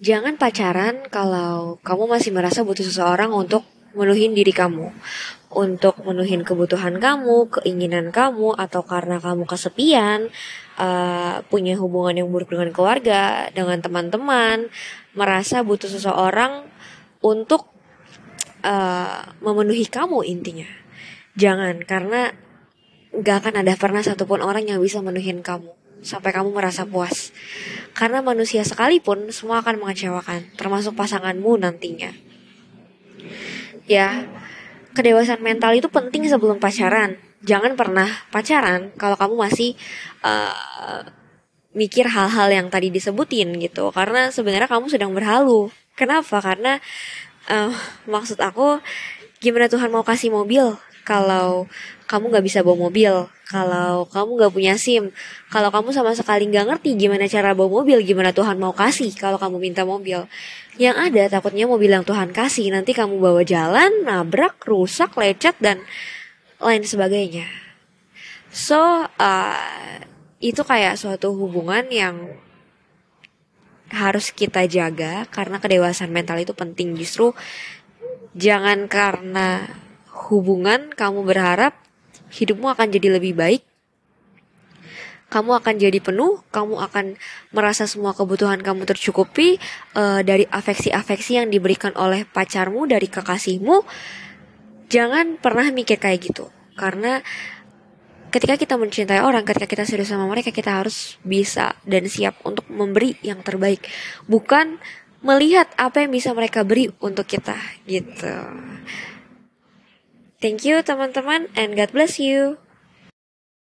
Jangan pacaran kalau kamu masih merasa butuh seseorang untuk menuhin diri kamu. Untuk menuhin kebutuhan kamu, keinginan kamu, atau karena kamu kesepian, uh, punya hubungan yang buruk dengan keluarga, dengan teman-teman, merasa butuh seseorang untuk uh, memenuhi kamu intinya. Jangan, karena gak akan ada pernah satupun orang yang bisa menuhin kamu sampai kamu merasa puas. Karena manusia sekalipun semua akan mengecewakan, termasuk pasanganmu nantinya. Ya, kedewasaan mental itu penting sebelum pacaran. Jangan pernah pacaran kalau kamu masih uh, mikir hal-hal yang tadi disebutin gitu. Karena sebenarnya kamu sedang berhalu. Kenapa? Karena uh, maksud aku gimana Tuhan mau kasih mobil kalau kamu nggak bisa bawa mobil, kalau kamu nggak punya SIM, kalau kamu sama sekali nggak ngerti gimana cara bawa mobil, gimana Tuhan mau kasih kalau kamu minta mobil. Yang ada takutnya mobil yang Tuhan kasih nanti kamu bawa jalan, nabrak, rusak, lecet dan lain sebagainya. So uh, itu kayak suatu hubungan yang harus kita jaga karena kedewasaan mental itu penting justru jangan karena hubungan, kamu berharap hidupmu akan jadi lebih baik. Kamu akan jadi penuh, kamu akan merasa semua kebutuhan kamu tercukupi uh, dari afeksi-afeksi yang diberikan oleh pacarmu, dari kekasihmu. Jangan pernah mikir kayak gitu, karena ketika kita mencintai orang, ketika kita serius sama mereka, kita harus bisa dan siap untuk memberi yang terbaik, bukan melihat apa yang bisa mereka beri untuk kita gitu. Thank you teman-teman and God bless you.